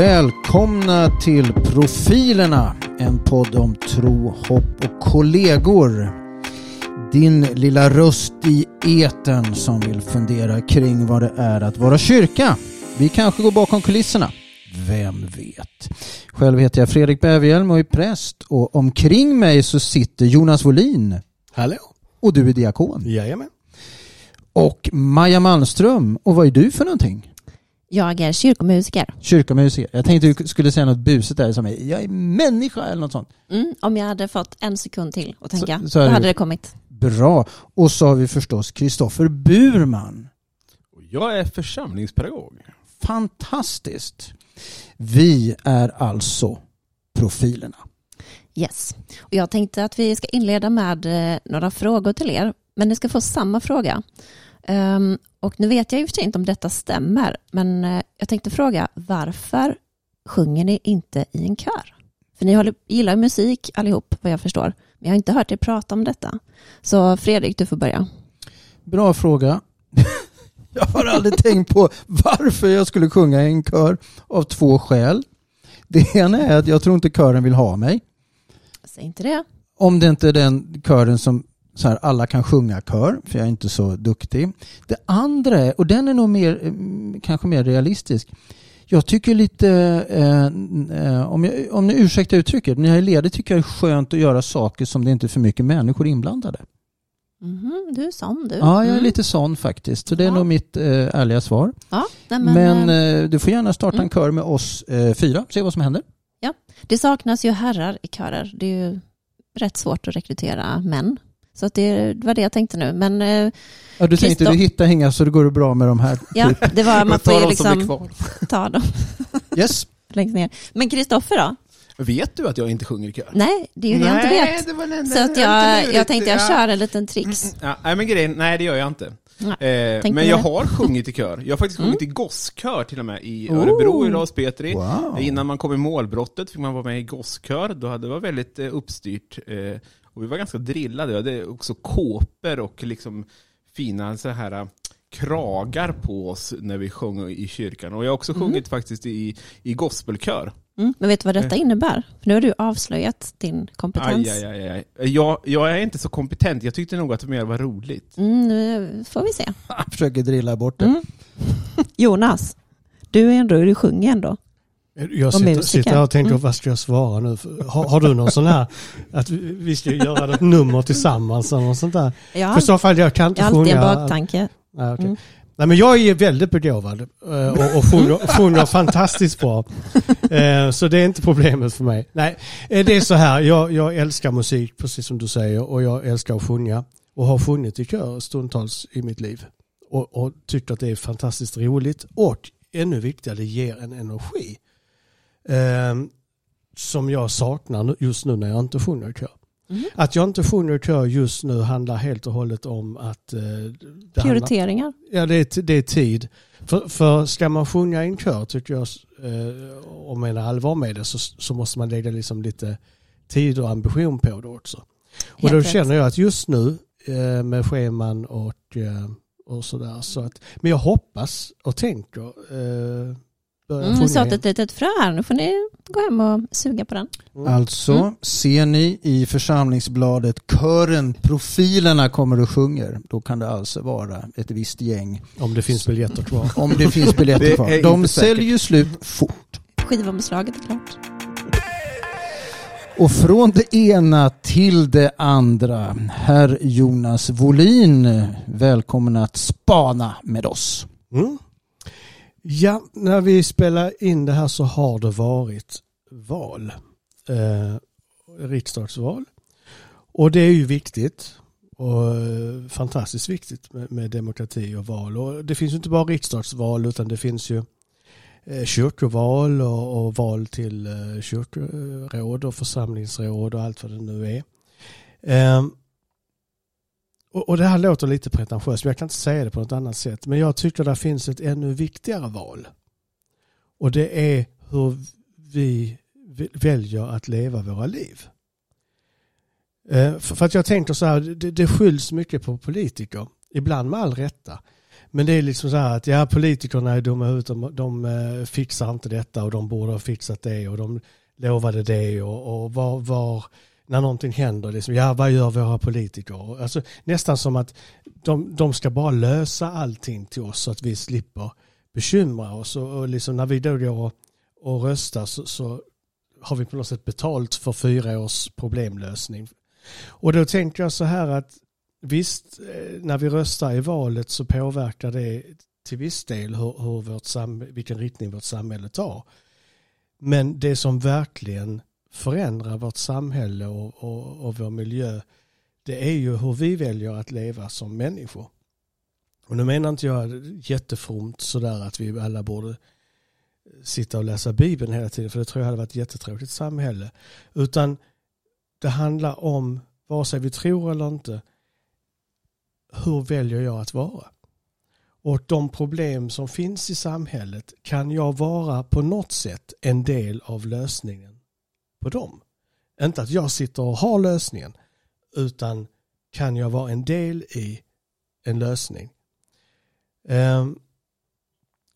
Välkomna till Profilerna, en podd om tro, hopp och kollegor. Din lilla röst i eten som vill fundera kring vad det är att vara kyrka. Vi kanske går bakom kulisserna. Vem vet? Själv heter jag Fredrik Bäverhielm och är präst och omkring mig så sitter Jonas Wolin. Hallå. Och du är diakon. Jajamän. Och Maja Malmström. Och vad är du för någonting? Jag är kyrkomusiker. Kyrkomusiker. Jag tänkte du skulle säga något busigt där som är, jag är människa eller något sånt. Mm, om jag hade fått en sekund till att tänka, Så- så då hade det- det kommit. Bra. Och så har vi förstås Kristoffer Burman. Jag är församlingspedagog. Fantastiskt. Vi är alltså profilerna. Yes. Och jag tänkte att vi ska inleda med eh, några frågor till er, men ni ska få samma fråga. Ehm, och nu vet jag sig inte om detta stämmer, men eh, jag tänkte fråga varför sjunger ni inte i en kör? För ni håller, gillar ju musik allihop, vad jag förstår. Men jag har inte hört er prata om detta. Så Fredrik, du får börja. Bra fråga. Jag har aldrig tänkt på varför jag skulle sjunga i en kör av två skäl. Det ena är att jag tror inte kören vill ha mig. Säg inte det. Om det inte är den kören som så här, alla kan sjunga kör, för jag är inte så duktig. Det andra är, och den är nog mer, mm, kanske mer realistisk. Jag tycker lite, eh, eh, om, jag, om ni ursäktar uttrycket, när jag är ledig tycker jag det är skönt att göra saker som det inte är för mycket människor inblandade. Mhm, du är sån du. Ja, jag är Mm. lite sån faktiskt. Så det är Ja. nog mitt eh, ärliga svar. Ja, Men, men, eh, eh, du får gärna starta en mm. kör med oss eh, fyra, se vad som händer. Det saknas ju herrar i körer. Det är ju rätt svårt att rekrytera män. Så att det, var det jag tänkte nu. Men eh, Ja, du tänkte Christo- du hittar inga så det går bra med de här. ja, Typ. det var, man får ju liksom kvar. ta dem Yes. längst ner. Men Kristoffer då? Vet du att jag inte sjunger i kör? Nej, det är ju det jag inte vet. det var den Så att jag, jag tänkte jag kör en liten trix. Ja, nej men grejen, nej det gör jag inte. Nej, Eh, men jag det. har sjungit i kör. Jag har faktiskt Mm. sjungit i gosskör till och med i Oh. Örebro i Lars Petri. Wow. Innan man kom i målbrottet fick man vara med i gosskör. Då hade det var väldigt eh, uppstyrt. Eh, och vi var ganska drillade. Vi hade också kåpor och liksom fina så här eh, kragar på oss när vi sjöng i kyrkan. Och jag har också Mm. sjungit faktiskt i, i gospelkör. Mm, men vet du vad detta innebär? För nu har du avslöjat din kompetens. Aj, aj, aj, aj. Jag, jag är inte så kompetent. Jag tyckte nog att det mer var roligt. Mm, nu får vi se. Jag försöker drilla bort det. Mm. Jonas, du är ändå, du sjunger ändå. Jag sitter, sitter här och tänker, Mm. vad ska jag svara nu? Har, har du någon sån här, att vi, ska göra något nummer tillsammans eller något sånt där? Ja, För så fall, jag kan inte jag har alltid sjunga. en baktanke. Nej, okej. Mm. Nej, men jag är väldigt begåvad eh, och, och sjunger, sjunger fantastiskt bra. Eh, Så det är inte problemet för mig. Nej, eh, det är så här, jag, jag älskar musik precis som du säger och jag älskar att sjunga och har sjungit i kör stundtals i mitt liv. Och, och tyckt att det är fantastiskt roligt och ännu viktigare, det ger en energi. Eh, Som jag saknar just nu när jag inte sjunger i kör. Mhm. Att jag inte sjunger i kör just nu handlar helt och hållet om att eh, det handlar, Prioriteringar. Ja, det är, det är tid. För, för ska man sjunga i en kör tycker jag, eh, om man menar allvar med det, så, så måste man lägga liksom lite tid och ambition på det också. Och Helt då känner jag att just nu eh, med scheman och, eh, och sådär, så att, men jag hoppas och tänker eh, börja Mm, sjunga igen. ett litet frö här, nu får ni gå hem och suga på den. Mm. Alltså Mm. ser ni i församlingsbladet kören Profilerna kommer och sjunger. Då kan det alltså vara ett visst gäng. Om det finns biljetter kvar. Om det finns biljetter kvar. De säljer ju slut fort. Skivomslaget är klart. Och från det ena till det andra. Herr Jonas Wolin, välkommen att spana med oss. Mm. Ja, när vi spelar in det här så har det varit val. Eh, riksdagsval. Och det är ju viktigt. Och eh, fantastiskt viktigt med, med demokrati och val. Och det finns ju inte bara riksdagsval utan det finns ju eh, kyrkoval och, och val till eh, kyrkoråd och församlingsråd och allt vad det nu är. Ehm, och, och det här låter lite pretentiöst, men jag kan inte säga det på något annat sätt. Men jag tycker det finns ett ännu viktigare val. Och det är hur vi väljer att leva våra liv. Eh, för att jag tänker så här, det, det skylls mycket på politiker, ibland med all rätta. Men det är liksom så här att ja, politikerna är dumma ut, de, de eh, fixar inte detta och de borde ha fixat det och de lovade det och, och var, var, när någonting händer, liksom, ja vad gör våra politiker? Alltså, nästan som att de, de ska bara lösa allting till oss så att vi slipper bekymra oss och, och liksom när vi då går och, och röstar så, så har vi på något sätt betalt för fyra års problemlösning. Och då tänker jag så här att visst, eh, när vi röstar i valet så påverkar det till viss del hur, hur vårt sam, vilken riktning vårt samhälle tar. Men det som verkligen förändra vårt samhälle och, och, och vår miljö det är ju hur vi väljer att leva som människor. Och nu menar inte jag jättefromt sådär att vi alla borde sitta och läsa Bibeln hela tiden för det tror jag hade varit ett jättetråkigt samhälle. Utan det handlar om, vare sig vi tror eller inte, hur väljer jag att vara? Och de problem som finns i samhället, kan jag vara på något sätt en del av lösningen på dem? Inte att jag sitter och har lösningen, utan kan jag vara en del i en lösning? Um,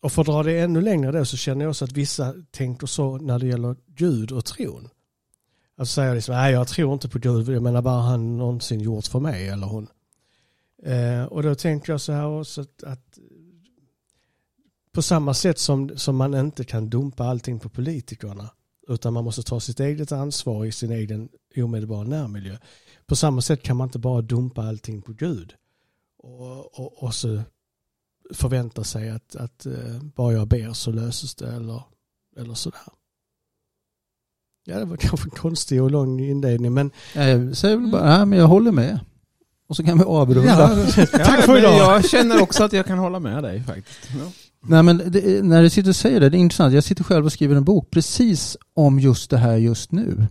och för att dra det ännu längre då så känner jag också att vissa tänker så när det gäller Gud och tron. Att säga liksom, nej jag tror inte på Gud, jag menar bara han någonsin gjort för mig eller hon. Eh, och då tänker jag så här också att, att, på samma sätt som, som man inte kan dumpa allting på politikerna utan man måste ta sitt eget ansvar i sin egen omedelbara närmiljö. På samma sätt kan man inte bara dumpa allting på Gud och, och, och så förvänta sig att, att uh, bara jag ber så löses det eller, eller sådär. Ja, det var kanske en konstig och lång inledning men... Jag säger väl bara, ja, men jag håller med. Och så kan vi avrunda. Ja, tack för idag! Jag känner också att jag kan hålla med dig faktiskt. Ja. Nej, men det, när du sitter och säger det, det är intressant. Jag sitter själv och skriver en bok precis om just det här just nu.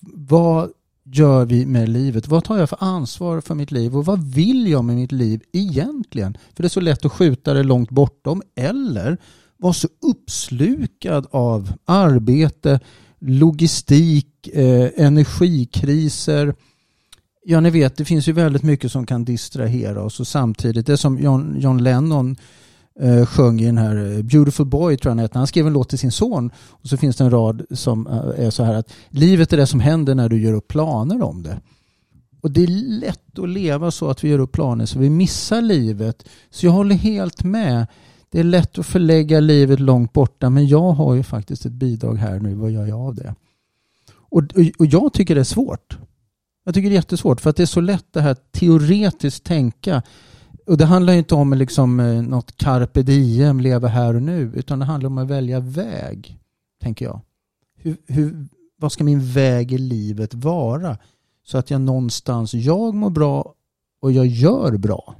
Vad gör vi med livet? Vad tar jag för ansvar för mitt liv och vad vill jag med mitt liv egentligen? För det är så lätt att skjuta det långt bortom eller vara så uppslukad av arbete, logistik, eh, energikriser. Ja, ni vet, det finns ju väldigt mycket som kan distrahera oss och samtidigt, det som John, John Lennon eh, sjöng i den här eh, Beautiful Boy tror jag han heter. Han skrev en låt till sin son och så finns det en rad som eh, är så här att livet är det som händer när du gör upp planer om det. Och det är lätt att leva så att vi gör upp planer så vi missar livet. Så jag håller helt med. Det är lätt att förlägga livet långt borta men jag har ju faktiskt ett bidrag här nu. Vad gör jag av det? Och, och, och jag tycker det är svårt. Jag tycker det är jättesvårt för att det är så lätt det här teoretiskt tänka och det handlar inte om liksom eh, något carpe diem, leva här och nu, utan det handlar om att välja väg, tänker jag. Hur, hur, vad ska min väg i livet vara? Så att jag någonstans, jag mår bra och jag gör bra.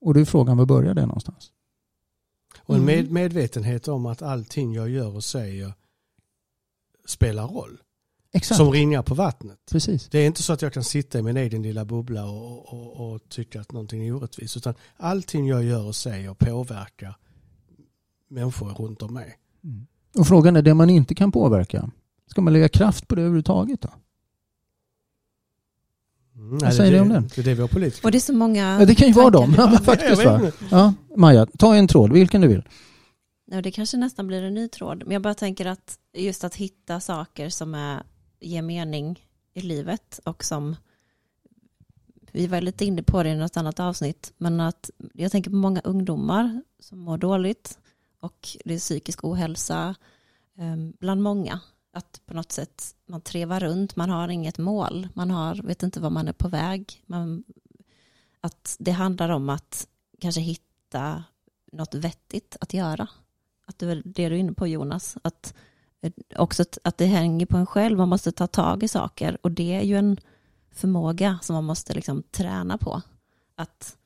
Och då är frågan, var börjar det någonstans? Och en med, medvetenhet om att allting jag gör och säger spelar roll. Exakt. Som ringar på vattnet. Precis. Det är inte så att jag kan sitta i min egen lilla bubbla och, och, och tycka att någonting är orättvist. Utan allting jag gör och säger påverkar människor runt om mig. Mm. Och frågan är det man inte kan påverka. Ska man lägga kraft på det överhuvudtaget då? Mm, Vad säger det, du om det? Det är det vi har politiker. Och det är så många Ja, det kan ju vara dem. Ja, faktiskt va? Ja, Maja, ta en tråd, vilken du vill. Ja, det kanske nästan blir en ny tråd. Men jag bara tänker att just att hitta saker som är, ger mening i livet och som vi var lite inne på det i något annat avsnitt, men att jag tänker på många ungdomar som mår dåligt och det är psykisk ohälsa ehm, bland många. Att på något sätt man trevar runt, man har inget mål, man har, vet inte var man är på väg. Man, att det handlar om att kanske hitta något vettigt att göra. Att det är det du är inne på Jonas, att också att, det hänger på en själv, man måste ta tag i saker och det är ju en förmåga som man måste liksom träna på. Att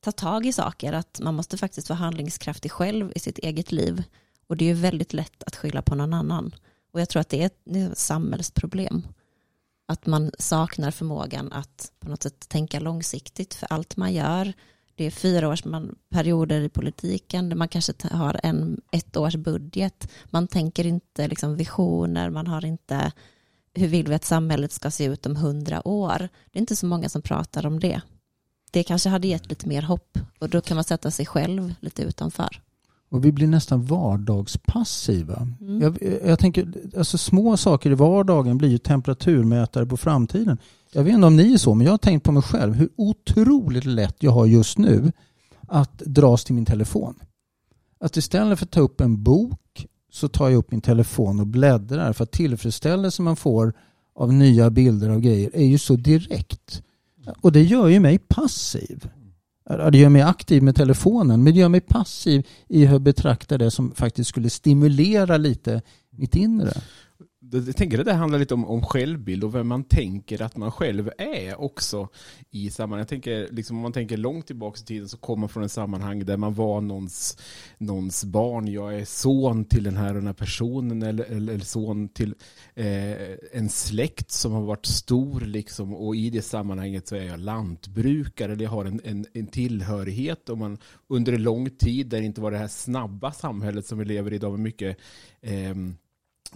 ta tag i saker, att man måste faktiskt vara handlingskraftig själv i sitt eget liv. Och det är ju väldigt lätt att skylla på någon annan. Och jag tror att det är ett, det är ett samhällsproblem. Att man saknar förmågan att på något sätt tänka långsiktigt för allt man gör. Det är fyra års man, perioder i politiken, där man kanske har en ett års budget. Man tänker inte liksom visioner, man har inte hur vill vi att samhället ska se ut om hundra år. Det är inte så många som pratar om det. det kanske hade gett lite mer hopp och då kan man sätta sig själv lite utanför. Och vi blir nästan vardagspassiva. Mm. Jag, jag tänker, alltså små saker i vardagen blir ju temperaturmätare på framtiden. Jag vet inte om ni är så, men jag har tänkt på mig själv hur otroligt lätt jag har just nu att dras till min telefon. Att istället för att ta upp en bok så tar jag upp min telefon och bläddrar för att tillfredsställelsen man får av nya bilder och grejer är ju så direkt. Och det gör ju mig passiv. Det gör mig aktiv med telefonen men det gör mig passiv i hur jag betraktar det som faktiskt skulle stimulera lite mitt inre. Jag tänker att det handlar lite om, om självbild och vem man tänker att man själv är också i sammanhang. Jag tänker, liksom, om man tänker långt tillbaka i tiden så kommer man från ett sammanhang där man var någons, någons barn. Jag är son till den här och den här personen eller, eller, eller son till eh, en släkt som har varit stor liksom, och i det sammanhanget så är jag lantbrukare eller jag har en, en, en tillhörighet och man under en lång tid där det inte var det här snabba samhället som vi lever i idag med mycket eh,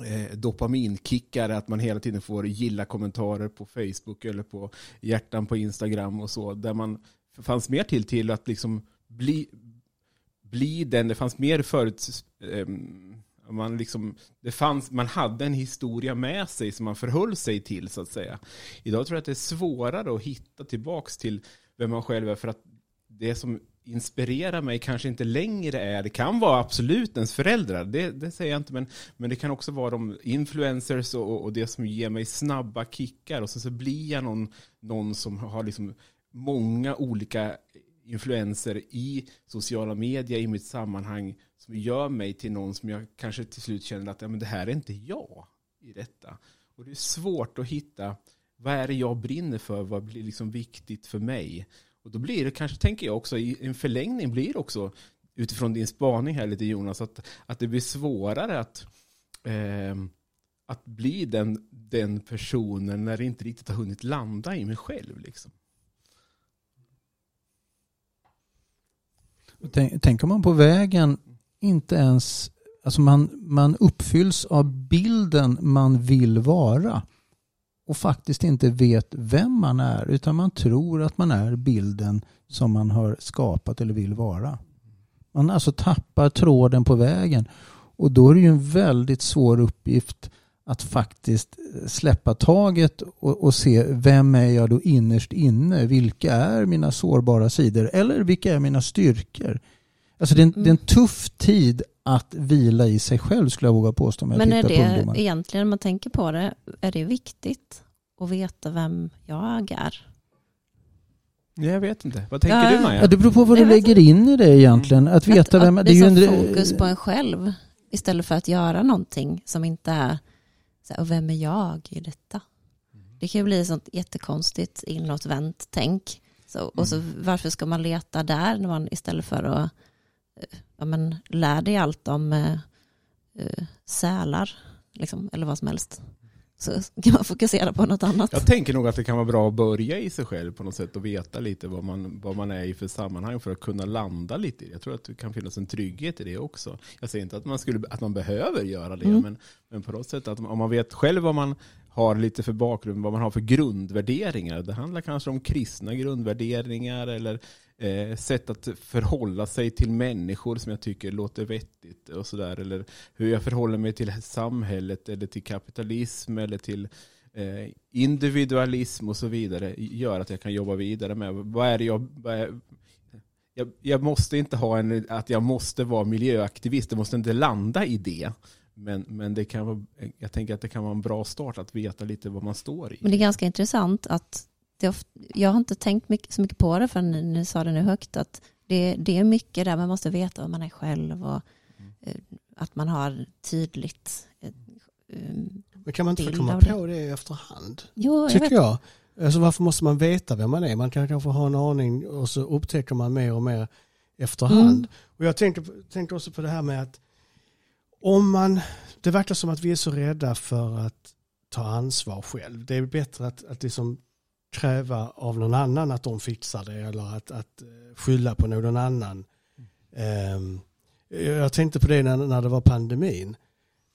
eh, dopaminkickar, att man hela tiden får gilla kommentarer på Facebook eller på hjärtan på Instagram och så, där man fanns mer till till att liksom bli, bli den, det fanns mer förut, eh, man, liksom, det fanns, man hade en historia med sig som man förhöll sig till så att säga. Idag tror jag att det är svårare att hitta tillbaks till vem man själv är för att det som inspirerar mig kanske inte längre är, det kan vara absolut ens föräldrar, det, det säger jag inte, men, men det kan också vara de influencers och, och det som ger mig snabba kickar och så, så blir jag någon, någon som har liksom många olika influenser i sociala medier i mitt sammanhang som gör mig till någon som jag kanske till slut känner att ja, men det här är inte jag i detta. Och det är svårt att hitta vad är det jag brinner för, vad blir liksom viktigt för mig. Och då blir det kanske, tänker jag också, i en förlängning blir det också utifrån din spaning här lite Jonas, att, att det blir svårare att, eh, att bli den, den personen när det inte riktigt har hunnit landa i mig själv. Liksom. Tänk, tänker man på vägen inte ens, alltså man, man uppfylls av bilden man vill vara och faktiskt inte vet vem man är utan man tror att man är bilden som man har skapat eller vill vara. Man alltså tappar tråden på vägen och då är det ju en väldigt svår uppgift att faktiskt eh, släppa taget och, och se vem är jag då innerst inne? Vilka är mina sårbara sidor? Eller vilka är mina styrkor? Alltså det är en, det är en tuff tid att vila i sig själv skulle jag våga påstå. Men är det egentligen, om man tänker på det, är det viktigt att veta vem jag är? Jag vet inte. Vad tänker Ja, du Maja? Ja, det beror på vad Jag du lägger in i det egentligen. Att veta att, vem... att det är ju en- fokus på en själv istället för att göra någonting som inte är, så här, och vem är jag i detta? Det kan ju bli sånt jättekonstigt inåtvänt tänk. Så, och så varför ska man leta där när man istället för att eh, ja, men, lär dig allt om eh, eh, sälar liksom, eller vad som helst. Så kan man fokusera på något annat. Jag tänker nog att det kan vara bra att börja i sig själv på något sätt och veta lite vad man, vad man är i för sammanhang för att kunna landa lite i det. Jag tror att det kan finnas en trygghet i det också. Jag säger inte att man, skulle, att man behöver göra det, Mm. men, men på något sätt att om man vet själv vad man har lite för bakgrund, vad man har för grundvärderingar. Det handlar kanske om kristna grundvärderingar eller eh, sätt att förhålla sig till människor som jag tycker låter vettigt och sådär. Eller hur jag förhåller mig till samhället eller till kapitalism eller till eh, individualism och så vidare gör att jag kan jobba vidare med vad är det jag, vad är, jag, jag måste inte ha en, att jag måste vara miljöaktivist, det måste inte landa i det. Men, men det kan vara, jag tänker att det kan vara en bra start att veta lite vad man står i. Men det är ganska intressant att det of, jag har inte tänkt mycket, så mycket på det förrän ni, ni sa det nu högt att det, det är mycket där man måste veta vad man är själv och eh, att man har tydligt eh, eh, Men kan man inte få komma det. på det i efterhand? Jo, jag Tycker vet. jag. Alltså varför måste man veta vem man är? Man kan kanske ha en aning och så upptäcker man mer och mer efterhand. Mm. Och jag tänker, tänker också på det här med att om man, det verkar som att vi är så rädda för att ta ansvar själv. Det är bättre att, att liksom kräva av någon annan att de fixar det eller att, att eh, skylla på någon annan. Um, jag tänkte på det när, när det var pandemin.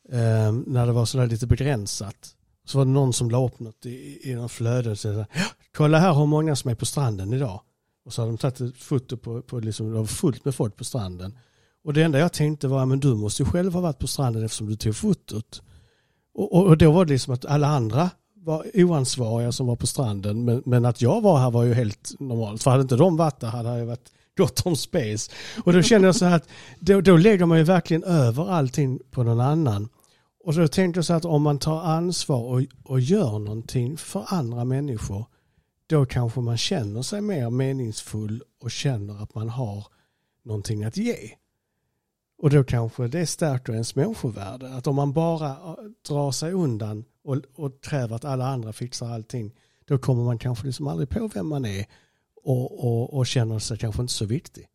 Um, när det var sådär lite begränsat. Så var det någon som la upp något i, i någon flöde och sa kolla här hur många som är på stranden idag. Och så hade de tagit ett foto på, på liksom, det var fullt med folk på stranden. Och det enda jag tänkte var, men du måste ju själv ha varit på stranden eftersom du tog fotot. Och, och, och då var det liksom att alla andra var oansvariga som var på stranden. Men, men att jag var här var ju helt normalt. För hade inte de varit där hade jag varit gott om space. Och då känner jag så här att då, då lägger man ju verkligen över allting på någon annan. Och då tänkte jag så här att om man tar ansvar och, och gör någonting för andra människor då kanske man känner sig mer meningsfull och känner att man har någonting att ge. Och då kanske det stärker ens människovärde. Att om man bara eh, drar sig undan och, och kräver att alla andra fixar allting då kommer man kanske liksom aldrig på vem man är och, och, och känner sig kanske inte så viktig.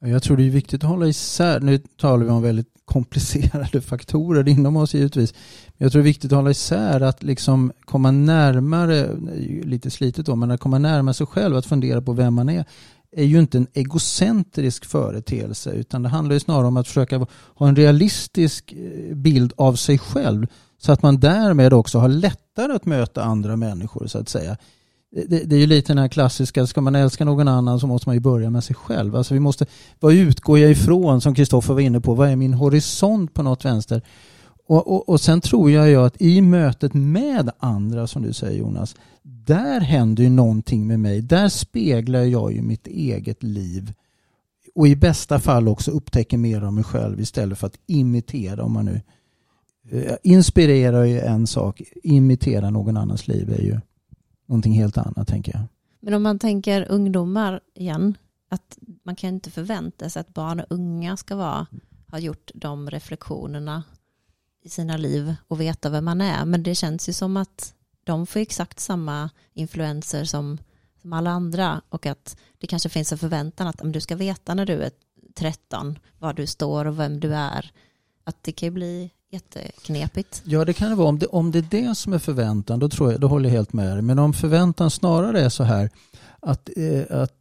Jag tror det är viktigt att hålla isär, nu talar vi om väldigt komplicerade faktorer inom oss givetvis. Men jag tror det är viktigt att hålla isär att liksom komma närmare, lite slitet då, men att komma närmare sig själv, att fundera på vem man är är ju inte en egocentrisk företeelse utan det handlar ju snarare om att försöka ha en realistisk eh, bild av sig själv så att man därmed också har lättare att möta andra människor så att säga det, det, är ju lite den här klassiska, ska man älska någon annan så måste man ju börja med sig själv. Alltså vi måste, vad utgår jag ifrån som Kristoffer var inne på, vad är min horisont på något vänster? Och, och, och sen tror jag ju att i mötet med andra som du säger Jonas, där händer ju någonting med mig. Där speglar jag ju mitt eget liv och i bästa fall också upptäcker mer av mig själv istället för att imitera om man nu eh, inspirera är ju en sak, imitera någon annans liv är ju någonting helt annat tänker jag. Men om man tänker ungdomar igen, att man kan inte förvänta sig att barn och unga ska vara, ha gjort de reflektionerna i sina liv och veta vem man är. Men det känns ju som att de får exakt samma influenser som, som alla andra och att det kanske finns en förväntan att om du ska veta när du är 13 var du står och vem du är. Att det kan ju bli jätteknepigt. Ja, det kan det vara. Om det, om det är det som är förväntan, då, tror jag, då håller jag helt med dig. Men om förväntan snarare är så här att, eh, att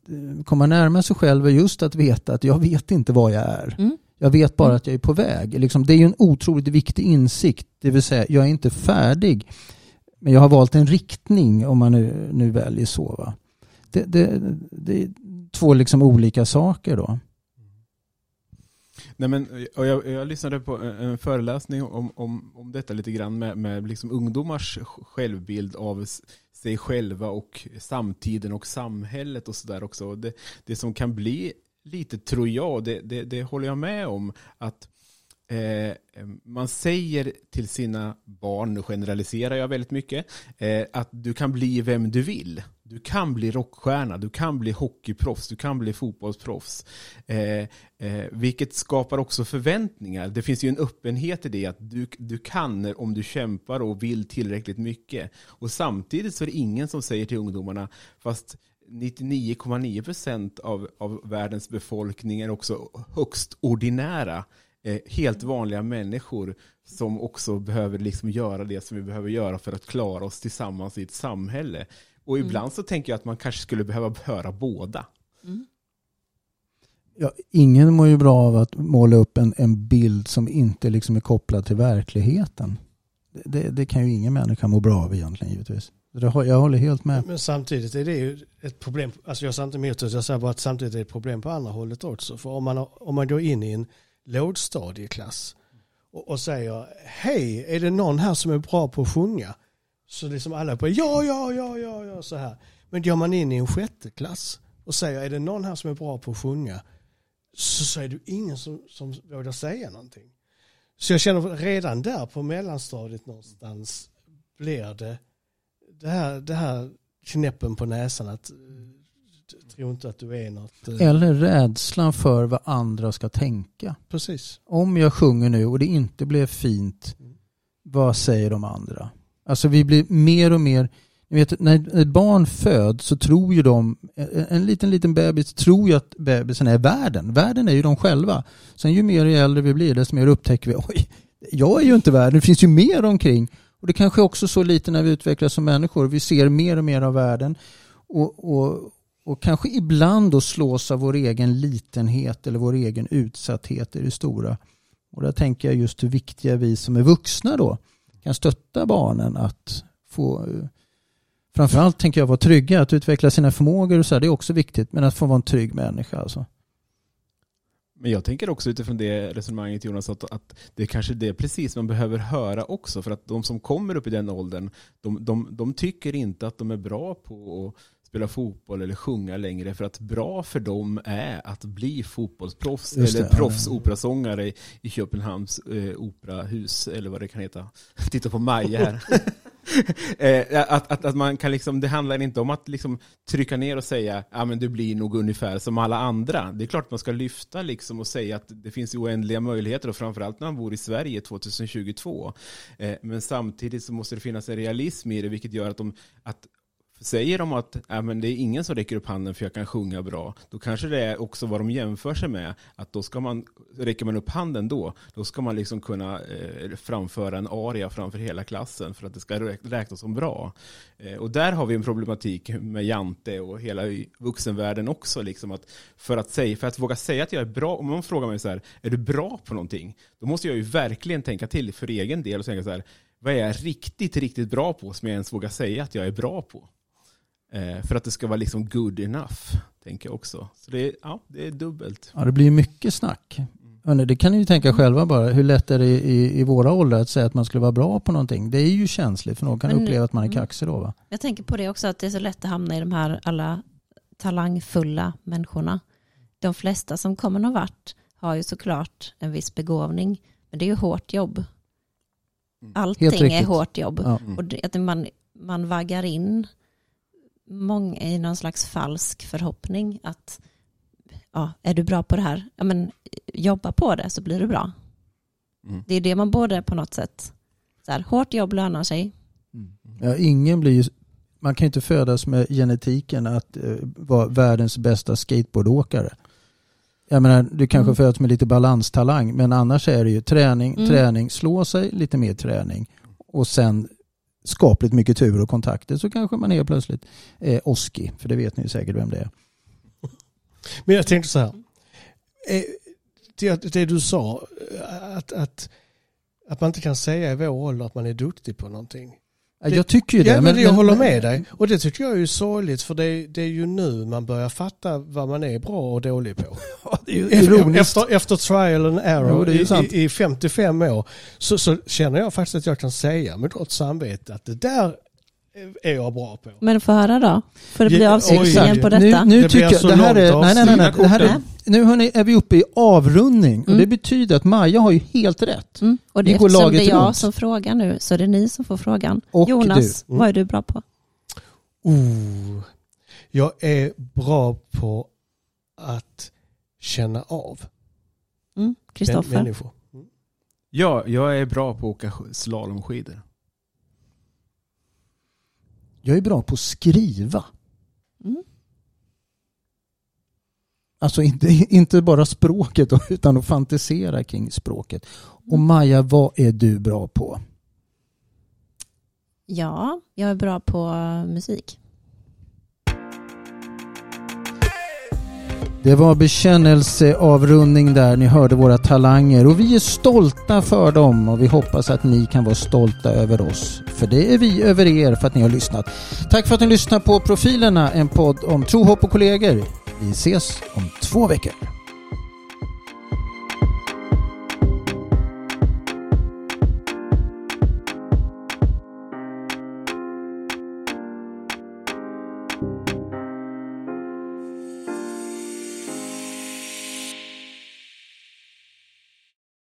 komma närmare sig själv är just att veta att jag vet inte vad jag är. Mm. Jag vet bara att jag är på väg. Liksom, det är ju en otroligt viktig insikt. Det vill säga, jag är inte färdig. Men jag har valt en riktning om man nu, nu väljer så. Va? Det, det, det är två liksom olika saker då. Nej, men, jag, jag lyssnade på en föreläsning om, om, om detta lite grann med, med liksom ungdomars självbild av sig själva och samtiden och samhället och sådär också. Det, det som kan bli lite, tror jag, det, det, det håller jag med om, att Eh, man säger till sina barn, nu generaliserar jag väldigt mycket, eh, att du kan bli vem du vill. Du kan bli rockstjärna, du kan bli hockeyproffs, du kan bli fotbollsproffs. Eh, eh, vilket skapar också förväntningar. Det finns ju en öppenhet i det att du, du kan om du kämpar och vill tillräckligt mycket. Och samtidigt så är det ingen som säger till ungdomarna, fast 99,9% av, av världens befolkning är också högst ordinära eh, helt vanliga människor som också behöver liksom göra det som vi behöver göra för att klara oss tillsammans i ett samhälle. Och mm. ibland mm. så tänker jag att man kanske skulle behöva höra båda. Mm. Ja, ingen mår ju bra av att måla upp en, en bild som inte liksom är kopplad till verkligheten. Det, det, kan ju ingen människa må bra av egentligen givetvis. Jag håller helt med. Men samtidigt är det ju ett problem, alltså jag säger inte emot det, jag säger bara att samtidigt är det ett problem på andra hållet också. För om man, om man går in i en lågstadieklass och, och säger hej, är det någon här som är bra på att sjunga? Så liksom alla på ja, ja, ja, ja, ja, så här. Men går man in i en sjätte klass och säger är det någon här som är bra på att sjunga? Så, så är det ingen som, som vågar säga någonting. Så jag känner redan där på mellanstadiet någonstans blir det det här, det här knäppen på näsan att tro inte att du är något. Eh, Eller rädslan för vad andra ska tänka. Precis. Om jag sjunger nu och det inte blev fint, vad säger de andra? Alltså vi blir mer och mer, ni vet, när ett barn föds så tror ju de, en liten liten bebis tror ju att bebisen är världen. Världen är ju de själva. Sen ju mer äldre vi blir desto mer upptäcker vi, oj, jag är ju inte världen, det finns ju mer omkring. Och det kanske också är så lite när vi utvecklas som människor, vi ser mer och mer av världen. Och, och, och kanske ibland då slås av vår egen litenhet eller vår egen utsatthet i det stora. Och där tänker jag just hur viktiga vi som är vuxna då kan stötta barnen att få framförallt tänker jag vara trygga, att utveckla sina förmågor och så här, det är också viktigt, men att få vara en trygg människa alltså. Men jag tänker också utifrån det resonemanget Jonas, att, att det är kanske det precis man behöver höra också. För att de som kommer upp i den åldern, de, de, de tycker inte att de är bra på att spela fotboll eller sjunga längre. För att bra för dem är att bli fotbollsproffs det, eller proffsoperasångare i Köpenhamns eh, operahus eller vad det kan heta. Titta på Maja här. eh, att, att, att man kan liksom, det handlar inte om att liksom trycka ner och säga ja men du blir nog ungefär som alla andra. Det är klart att man ska lyfta liksom och säga att det finns oändliga möjligheter och framförallt när man bor i Sverige 2022. Eh, men samtidigt så måste det finnas en realism i det vilket gör att, de, att Säger de att äh, men det är ingen som räcker upp handen för jag kan sjunga bra, då kanske det är också vad de jämför sig med. Att då ska man, räcker man upp handen då, då ska man liksom kunna eh, framföra en aria framför hela klassen för att det ska räknas som bra. Eh, och där har vi en problematik med Jante och hela vuxenvärlden också. Liksom att för, att säga, för att våga säga att jag är bra, om någon frågar mig så här, är du bra på någonting? Då måste jag ju verkligen tänka till för egen del och tänka så här, vad är jag riktigt, riktigt bra på som jag ens vågar säga att jag är bra på? Eh, för att det ska vara liksom good enough, tänker jag också. Så det är, ja, det är dubbelt. Ja, det blir mycket snack. Det kan ni ju tänka själva bara. Hur lätt är det i, i våra åldrar att säga att man skulle vara bra på någonting? Det är ju känsligt för någon kan Men- uppleva att man är mm. kaxig då va? Jag tänker på det också att det är så lätt att hamna i de här alla talangfulla människorna. De flesta som kommer någon vart har ju såklart en viss begåvning. Men det är ju hårt jobb. Mm. Allting är hårt jobb. Ja. Och det, att man, man vaggar in många i någon slags falsk förhoppning att ja, är du bra på det här, ja, men, jobba på det så blir du bra. Mm. Det är det man borde på något sätt, så här, hårt jobb lönar sig. Ja, ingen blir ju, man kan ju inte födas med genetiken att eh, vara världens bästa skateboardåkare. Jag menar, du kanske Mm. föds med lite balanstalang men annars är det ju träning, Mm. träning, slå sig, lite mer träning och sen skapligt mycket tur och kontakter så kanske man helt plötsligt är Oski, för det vet ni ju säkert vem det är. Men jag tänkte så här. Eh, det, det du sa, eh, att, att, att man inte kan säga i vår ålder att man är duktig på någonting. Jag tycker ju det. Ja, men jag håller med dig. Och det tycker jag är ju sorgligt för det, det är ju nu man börjar fatta vad man är bra och dålig på. Är ironiskt. Efter, efter trial and error Jo, är i, i 55 år så, så känner jag faktiskt att jag kan säga med gott samvete att det där är jag bra på. Men få höra då, för att bli Ja, avslutningen på Nu, detta. nu Det tycker blir jag, så det här är, nej, nej, nej, nej, det här är, nu hörni, är vi uppe i avrundning och Mm. det betyder att Maja har ju helt rätt. Mm. Och det, eftersom det laget är jag runt. som frågar nu så är det ni som får frågan. Och Jonas, du. Mm. vad är du bra på? Oh, jag är bra på att känna av Mm. Kristoffer? människor. Ja, jag är bra på att åka sk- slalomskidor. Jag är bra på att skriva. Mm. Alltså inte, inte bara språket utan att fantisera kring språket. Och Mm. Maja, vad är du bra på? Ja, jag är bra på musik. Det var bekännelseavrundning där, ni hörde våra talanger och vi är stolta för dem och vi hoppas att ni kan vara stolta över oss. För det är vi över er för att ni har lyssnat. Tack för att ni lyssnar på Profilerna, en podd om tro, hopp och kollegor. Vi ses om två veckor.